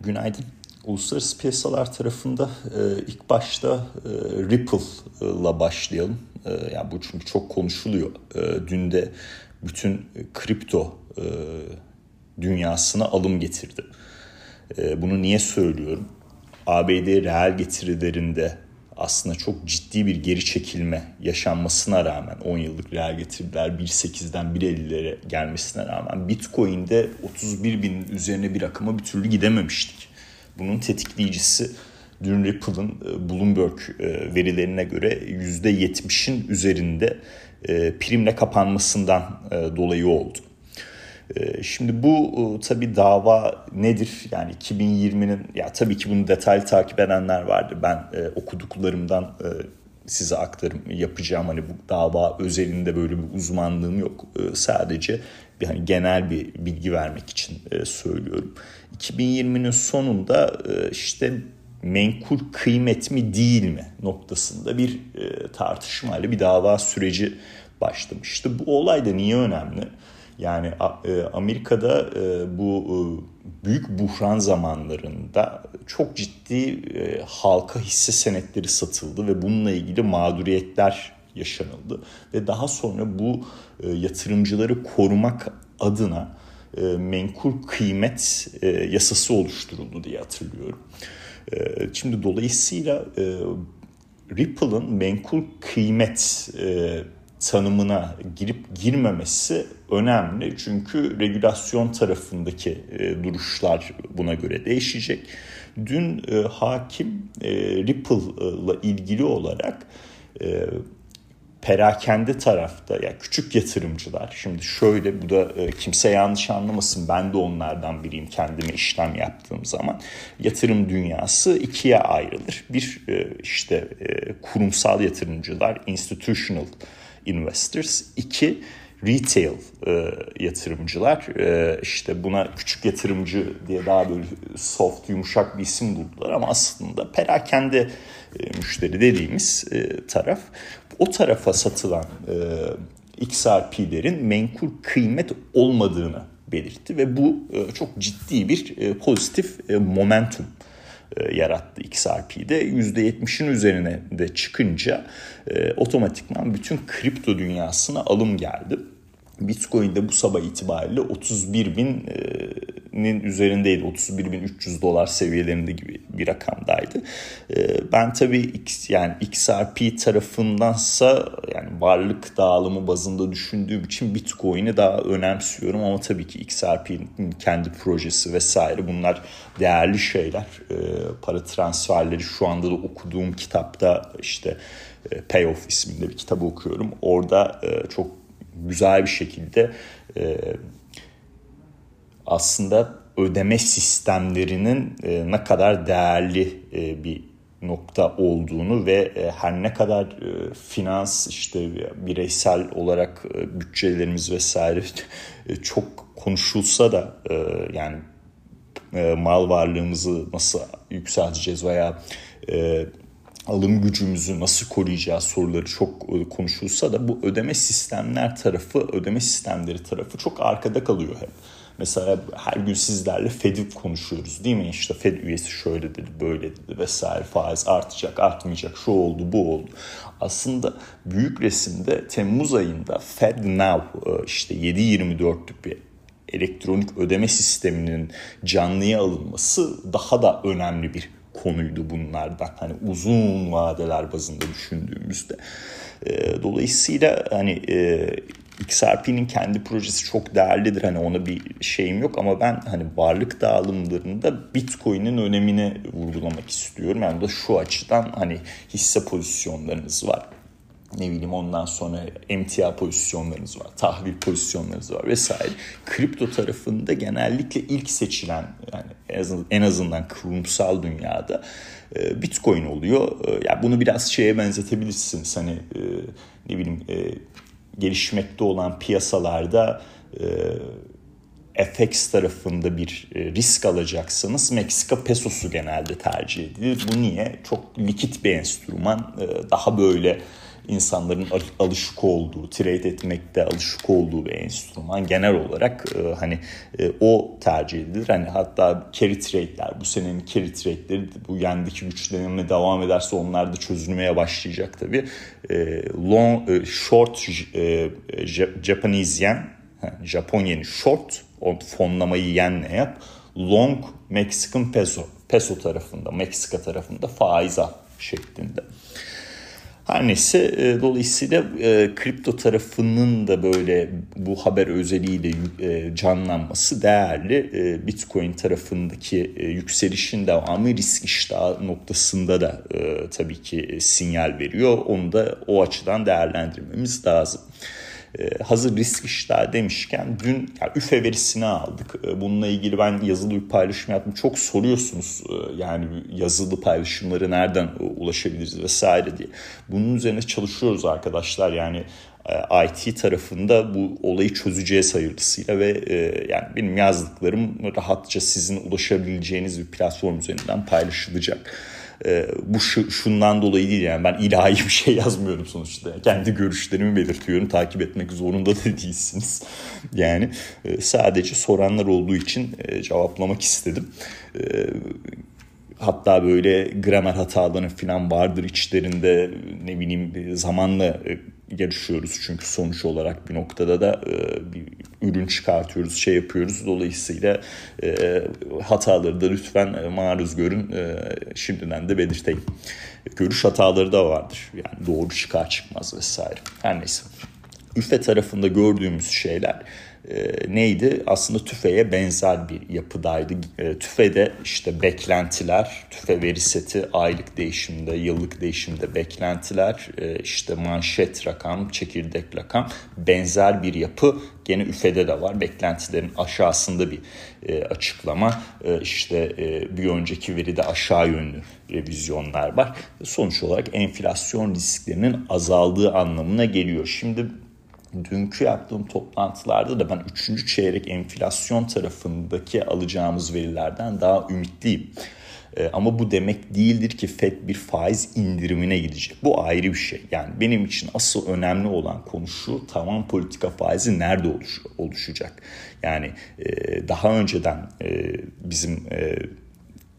Günaydın. Uluslararası piyasalar tarafında e, ilk başta e, Ripple'la başlayalım. E, yani bu çünkü çok konuşuluyor. E, dün de bütün kripto e, dünyasına alım getirdi. E, bunu niye söylüyorum? ABD reel getirilerinde aslında çok ciddi bir geri çekilme yaşanmasına rağmen 10 yıllık reel getiriler 1.8'den 1.50'lere gelmesine rağmen Bitcoin'de 31 binin üzerine bir rakama bir türlü gidememiştik. Bunun tetikleyicisi dün Ripple'ın e, Bloomberg e, verilerine göre %70'in üzerinde e, primle kapanmasından dolayı oldu. Şimdi bu tabii dava nedir? Yani 2020'nin ya tabii ki bunu detaylı takip edenler vardı. Ben okuduklarımdan size aktarım yapacağım. Hani bu dava özelinde böyle bir uzmanlığım yok. Sadece bir hani genel bir bilgi vermek için söylüyorum. 2020'nin sonunda işte menkul kıymet mi değil mi noktasında bir tartışmayla bir dava süreci başlamıştı. Bu olay da niye önemli? Yani e, Amerika'da e, bu e, büyük buhran zamanlarında çok ciddi halka hisse senetleri satıldı ve bununla ilgili mağduriyetler yaşanıldı. Ve daha sonra bu yatırımcıları korumak adına menkul kıymet yasası oluşturuldu diye hatırlıyorum. Şimdi dolayısıyla Ripple'ın menkul kıymet tanımına girip girmemesi önemli. Çünkü regülasyon tarafındaki e, duruşlar buna göre değişecek. Dün e, hakim e, Ripple'la ilgili olarak e, perakende tarafta ya yani küçük yatırımcılar şimdi şöyle bu da e, kimse yanlış anlamasın ben de onlardan biriyim kendime işlem yaptığım zaman yatırım dünyası ikiye ayrılır. Bir işte kurumsal yatırımcılar institutional investors. İki, retail e, yatırımcılar. E, işte buna küçük yatırımcı diye daha böyle soft, yumuşak bir isim buldular ama aslında perakende e, müşteri dediğimiz e, taraf. O tarafa satılan e, XRP'lerin menkul kıymet olmadığını belirtti ve bu e, çok ciddi bir e, pozitif e, momentum yarattı XRP'de. %70'in üzerine de çıkınca e, otomatikman bütün kripto dünyasına alım geldi. Bitcoin'de bu sabah itibariyle 31 binin üzerindeydi. 31 bin 300 dolar seviyelerinde gibi bir rakamdaydı. Ee, ben tabii X, yani XRP tarafındansa yani varlık dağılımı bazında düşündüğüm için Bitcoin'i daha önemsiyorum ama tabii ki XRP'nin kendi projesi vesaire bunlar değerli şeyler. Ee, para transferleri şu anda da okuduğum kitapta işte e, Payoff isminde bir kitabı okuyorum. Orada e, çok güzel bir şekilde e, aslında ödeme sistemlerinin e, ne kadar değerli e, bir nokta olduğunu ve e, her ne kadar e, finans işte bireysel olarak e, bütçelerimiz vesaire çok konuşulsa da yani mal varlığımızı nasıl yükselteceğiz veya alım gücümüzü nasıl koruyacağız soruları çok e, konuşulsa da bu ödeme sistemler tarafı, ödeme sistemleri tarafı çok arkada kalıyor hep. Mesela her gün sizlerle Fed'i konuşuyoruz değil mi? İşte Fed üyesi şöyle dedi, böyle dedi vesaire faiz artacak, artmayacak, şu oldu, bu oldu. Aslında büyük resimde Temmuz ayında Fed Now e, işte 7.24'lük bir elektronik ödeme sisteminin canlıya alınması daha da önemli bir konuydu bunlardan. Hani uzun vadeler bazında düşündüğümüzde. E, dolayısıyla hani e, XRP'nin kendi projesi çok değerlidir. Hani ona bir şeyim yok ama ben hani varlık dağılımlarında Bitcoin'in önemini vurgulamak istiyorum. Yani da şu açıdan hani hisse pozisyonlarınız var ne bileyim ondan sonra emtia pozisyonlarınız var, tahvil pozisyonlarınız var vesaire. Kripto tarafında genellikle ilk seçilen yani en azından kurumsal dünyada e, Bitcoin oluyor. E, yani bunu biraz şeye benzetebilirsiniz. Hani e, ne bileyim gelişmekte olan piyasalarda FX tarafında bir risk alacaksanız Meksika pesosu genelde tercih edilir. Bu niye? Çok likit bir enstrüman. Daha böyle insanların alışık olduğu, trade etmekte alışık olduğu bir enstrüman. Genel olarak e, hani e, o tercih edilir. Hani hatta carry trade'ler, bu senenin carry trade'leri bu yendeki güçlenme devam ederse onlar da çözülmeye başlayacak tabii. E, long, e, short e, Japanese yen, Japon yeni short, o fonlamayı yenle yap. Long Mexican peso, peso tarafında, Meksika tarafında faiz şeklinde. Her neyse e, dolayısıyla e, kripto tarafının da böyle bu haber özeliyle e, canlanması değerli. E, Bitcoin tarafındaki e, yükselişin devamı risk iştahı noktasında da e, tabii ki sinyal veriyor. Onu da o açıdan değerlendirmemiz lazım. Ee, hazır risk işler demişken dün yani üfe verisini aldık. Ee, bununla ilgili ben yazılı bir paylaşım yaptım. Çok soruyorsunuz e, yani yazılı paylaşımları nereden ulaşabiliriz vesaire diye. Bunun üzerine çalışıyoruz arkadaşlar yani e, IT tarafında bu olayı çözeceğiz hayırlısıyla ve e, yani benim yazdıklarım rahatça sizin ulaşabileceğiniz bir platform üzerinden paylaşılacak e, bu şu, şundan dolayı değil yani ben ilahi bir şey yazmıyorum sonuçta. Yani kendi görüşlerimi belirtiyorum. Takip etmek zorunda da değilsiniz. Yani e, sadece soranlar olduğu için e, cevaplamak istedim. E, hatta böyle gramer hataları falan vardır içlerinde ne bileyim zamanla e, yarışıyoruz çünkü sonuç olarak bir noktada da e, bir ürün çıkartıyoruz, şey yapıyoruz. Dolayısıyla e, hataları da lütfen e, maruz görün. E, şimdiden de belirteyim. Görüş hataları da vardır. Yani doğru çıkar çıkmaz vesaire. Her neyse. Üfe tarafında gördüğümüz şeyler e, neydi? Aslında tüfeğe benzer bir yapıdaydı. E, tüfede işte beklentiler, tüfe veri seti aylık değişimde, yıllık değişimde beklentiler, e, işte manşet rakam, çekirdek rakam benzer bir yapı gene üfede de var. Beklentilerin aşağısında bir e, açıklama. İşte bir önceki veride aşağı yönlü revizyonlar var. Sonuç olarak enflasyon risklerinin azaldığı anlamına geliyor. Şimdi dünkü yaptığım toplantılarda da ben 3. çeyrek enflasyon tarafındaki alacağımız verilerden daha ümitliyim. Ee, ama bu demek değildir ki FED bir faiz indirimine gidecek. Bu ayrı bir şey. Yani benim için asıl önemli olan konu şu tavan politika faizi nerede oluş, oluşacak? Yani e, daha önceden e, bizim e,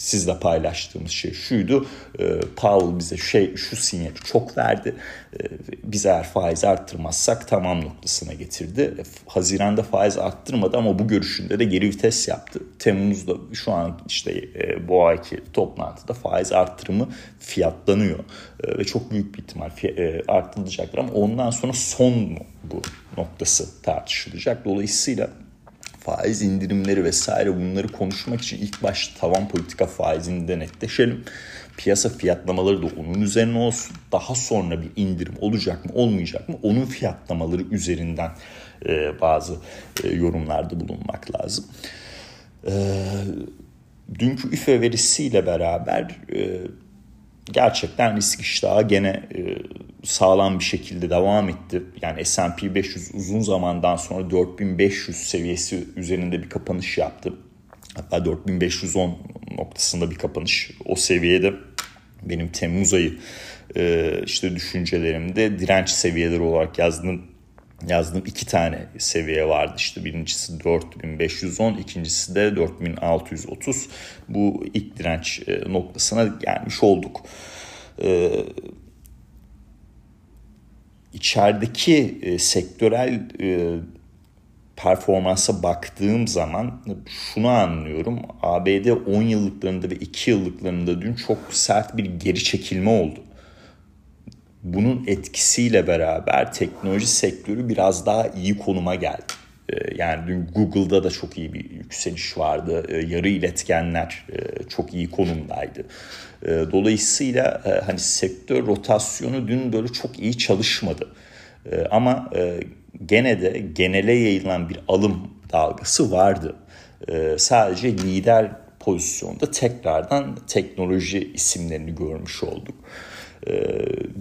sizle paylaştığımız şey şuydu. E, Powell bize şey şu sinyali çok verdi. E, biz eğer faiz arttırmazsak tamam noktasına getirdi. E, Haziran'da faiz arttırmadı ama bu görüşünde de geri vites yaptı. Temmuz'da şu an işte e, bu ayki toplantıda faiz arttırımı fiyatlanıyor. E, ve çok büyük bir ihtimal e, arttırılacaktır ama ondan sonra son mu bu noktası tartışılacak. Dolayısıyla faiz indirimleri vesaire bunları konuşmak için ilk başta tavan politika faizini de netleşelim. Piyasa fiyatlamaları da onun üzerine olsun. Daha sonra bir indirim olacak mı olmayacak mı onun fiyatlamaları üzerinden e, bazı e, yorumlarda bulunmak lazım. E, dünkü üfe verisiyle beraber e, gerçekten risk iştahı gene e, sağlam bir şekilde devam etti. Yani S&P 500 uzun zamandan sonra 4500 seviyesi üzerinde bir kapanış yaptı. Hatta 4510 noktasında bir kapanış. O seviyede benim Temmuz ayı e, işte düşüncelerimde direnç seviyeleri olarak yazdığım yazdığım iki tane seviye vardı. İşte birincisi 4510, ikincisi de 4630. Bu ilk direnç e, noktasına gelmiş olduk. Ee, içerideki e, sektörel e, performansa baktığım zaman şunu anlıyorum. ABD 10 yıllıklarında ve 2 yıllıklarında dün çok sert bir geri çekilme oldu. Bunun etkisiyle beraber teknoloji sektörü biraz daha iyi konuma geldi. E, yani dün Google'da da çok iyi bir yükseliş vardı. E, yarı iletkenler e, çok iyi konumdaydı. Dolayısıyla hani sektör rotasyonu dün böyle çok iyi çalışmadı. Ama gene de genele yayılan bir alım dalgası vardı. Sadece lider pozisyonda tekrardan teknoloji isimlerini görmüş olduk. E,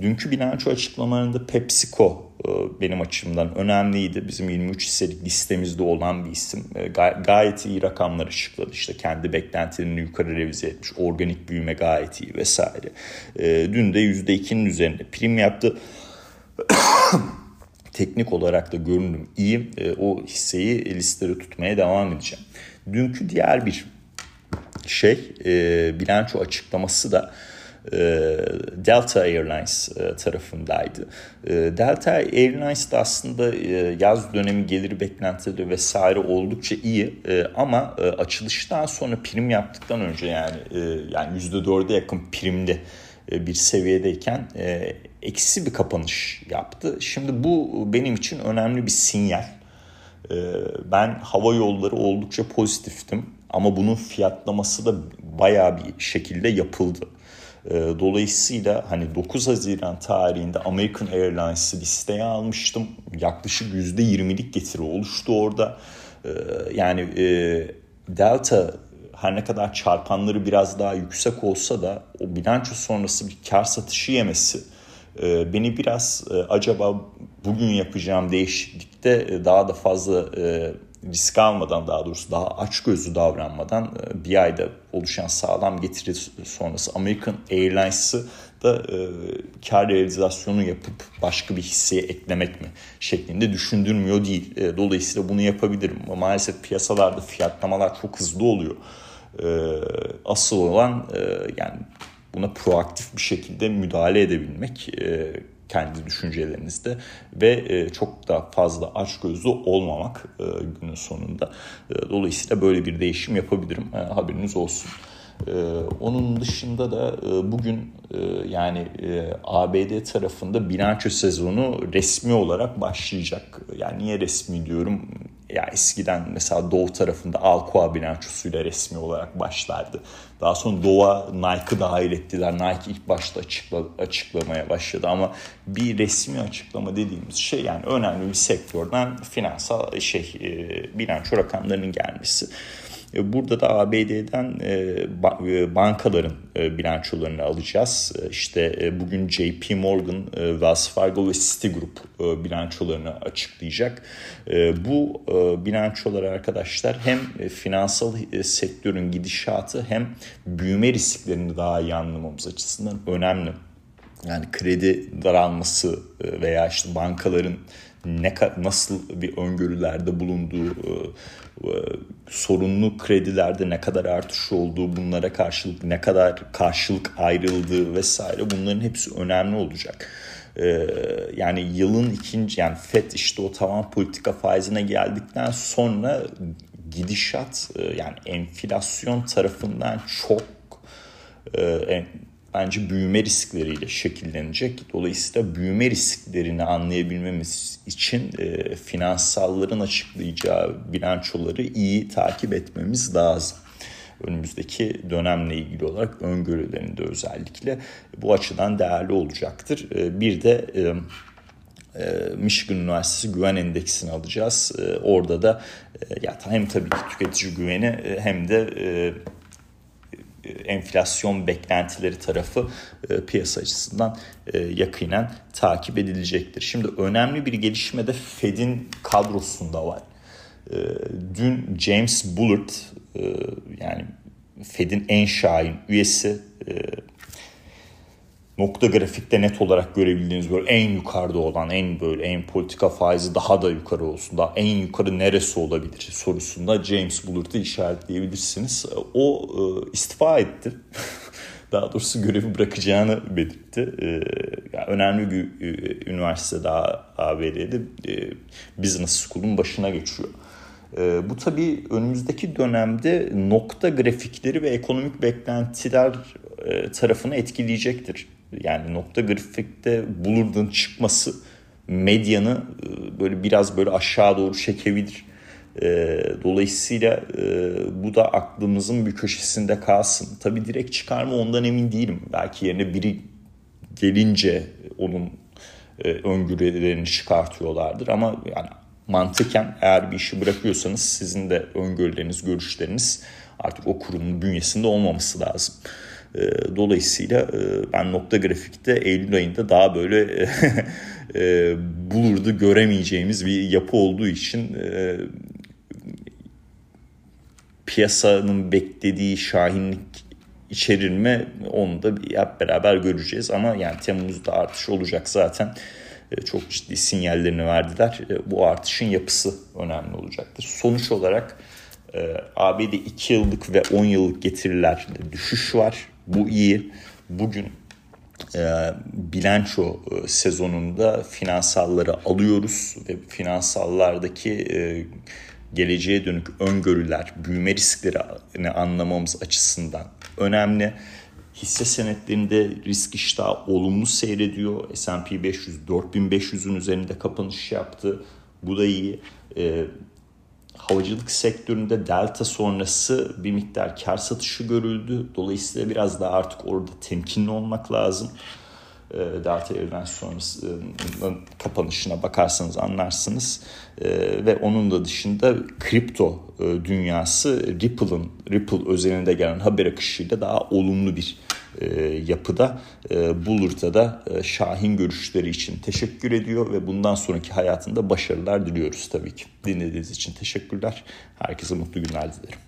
dünkü bilanço açıklamalarında PepsiCo e, benim açımdan önemliydi. Bizim 23 hisselik listemizde olan bir isim. E, gay- gayet iyi rakamlar açıkladı. İşte kendi beklentilerini yukarı revize etmiş. Organik büyüme gayet iyi vesaire. E, dün de %2'nin üzerinde prim yaptı. teknik olarak da görünüm iyi. O hisseyi listede tutmaya devam edeceğim. Dünkü diğer bir şey e, bilanço açıklaması da Delta Airlines e, tarafındaydı. E, Delta Airlines de aslında yaz dönemi geliri beklentileri vesaire oldukça iyi ama açılıştan sonra prim yaptıktan önce yani yani %4'e yakın primli bir seviyedeyken eksi bir kapanış yaptı. Şimdi bu benim için önemli bir sinyal. Ben hava yolları oldukça pozitiftim ama bunun fiyatlaması da baya bir şekilde yapıldı. Ee, dolayısıyla hani 9 Haziran tarihinde American Airlines'ı listeye almıştım. Yaklaşık %20'lik getiri oluştu orada. Ee, yani e, Delta her ne kadar çarpanları biraz daha yüksek olsa da o bilanço sonrası bir kar satışı yemesi e, beni biraz e, acaba bugün yapacağım değişiklikte daha da fazla risk almadan daha doğrusu daha açgözlü davranmadan e, bir ayda oluşan sağlam getiri sonrası American Airlines'ı da e, kar realizasyonu yapıp başka bir hisseye eklemek mi şeklinde düşündürmüyor değil. E, dolayısıyla bunu yapabilirim. Ama maalesef piyasalarda fiyatlamalar çok hızlı oluyor. E, asıl olan e, yani buna proaktif bir şekilde müdahale edebilmek. E, kendi düşüncelerinizde ve e, çok da fazla açgözlü olmamak e, günün sonunda. E, dolayısıyla böyle bir değişim yapabilirim. Haberiniz olsun. onun dışında da bugün yani ABD tarafında bilanço sezonu resmi olarak başlayacak. Yani niye resmi diyorum? Ya eskiden mesela Doğu tarafında Alcoa bilançosuyla resmi olarak başlardı. Daha sonra Doğu'a Nike'ı dahil ettiler. Nike ilk başta açıkla, açıklamaya başladı ama bir resmi açıklama dediğimiz şey yani önemli bir sektörden finansal şey e, bilanço rakamlarının gelmesi. E, burada da ABD'den e, e, bankaların bilançolarını alacağız. İşte bugün JP Morgan, Wells Fargo ve Citigroup bilançolarını açıklayacak. Bu bilançolar arkadaşlar hem finansal sektörün gidişatı hem büyüme risklerini daha iyi anlamamız açısından önemli. Yani kredi daralması veya işte bankaların ne nasıl bir öngörülerde bulunduğu e, sorunlu kredilerde ne kadar artış olduğu bunlara karşılık ne kadar karşılık ayrıldığı vesaire bunların hepsi önemli olacak. E, yani yılın ikinci yani FED işte o tavan politika faizine geldikten sonra gidişat e, yani enflasyon tarafından çok bence büyüme riskleriyle şekillenecek. Dolayısıyla büyüme risklerini anlayabilmemiz için e, finansalların açıklayacağı bilançoları iyi takip etmemiz lazım. Önümüzdeki dönemle ilgili olarak öngörülerinde özellikle bu açıdan değerli olacaktır. E, bir de e, e Michigan Üniversitesi Güven Endeksini alacağız. E, orada da e, ya hem tabii ki tüketici güveni hem de enflasyon beklentileri tarafı e, piyasa açısından e, yakinen takip edilecektir. Şimdi önemli bir gelişme de Fed'in kadrosunda var. E, dün James Bullard e, yani Fed'in en şahin üyesi e, nokta grafikte net olarak görebildiğiniz böyle en yukarıda olan en böyle en politika faizi daha da yukarı olsun daha en yukarı neresi olabilir sorusunda James Bullard'ı işaretleyebilirsiniz. O e, istifa etti. daha doğrusu görevi bırakacağını belirtti. E, yani önemli bir e, üniversite daha ABD'de e, Business School'un başına geçiyor. E, bu tabii önümüzdeki dönemde nokta grafikleri ve ekonomik beklentiler e, tarafını etkileyecektir yani nokta grafikte Bullard'ın çıkması medyanı e, böyle biraz böyle aşağı doğru çekebilir. E, dolayısıyla e, bu da aklımızın bir köşesinde kalsın. Tabii direkt çıkar mı ondan emin değilim. Belki yerine biri gelince onun öngörülerini çıkartıyorlardır ama yani mantıken eğer bir işi bırakıyorsanız sizin de öngörüleriniz, görüşleriniz artık o kurumun bünyesinde olmaması lazım. Ee, dolayısıyla e, ben nokta grafikte Eylül ayında daha böyle e, bulurdu göremeyeceğimiz bir yapı olduğu için e, piyasanın beklediği şahinlik içerir mi onu da hep beraber göreceğiz ama yani Temmuz'da artış olacak zaten çok ciddi sinyallerini verdiler. Bu artışın yapısı önemli olacaktır. Sonuç olarak ABD 2 yıllık ve 10 yıllık getirilerde düşüş var. Bu iyi. Bugün bilanço sezonunda finansalları alıyoruz ve finansallardaki geleceğe dönük öngörüler, büyüme risklerini anlamamız açısından önemli. Hisse senetlerinde risk iştahı olumlu seyrediyor. S&P 500 4500'ün üzerinde kapanış yaptı. Bu da iyi. E, havacılık sektöründe delta sonrası bir miktar kar satışı görüldü. Dolayısıyla biraz daha artık orada temkinli olmak lazım. E, Delta Airlines sonrasının kapanışına bakarsanız anlarsınız. E, ve onun da dışında kripto e, dünyası Ripple'ın Ripple özelinde gelen haber akışıyla daha olumlu bir yapıda Bulurt'a da Şahin görüşleri için teşekkür ediyor ve bundan sonraki hayatında başarılar diliyoruz tabii ki. Dinlediğiniz için teşekkürler. Herkese mutlu günler dilerim.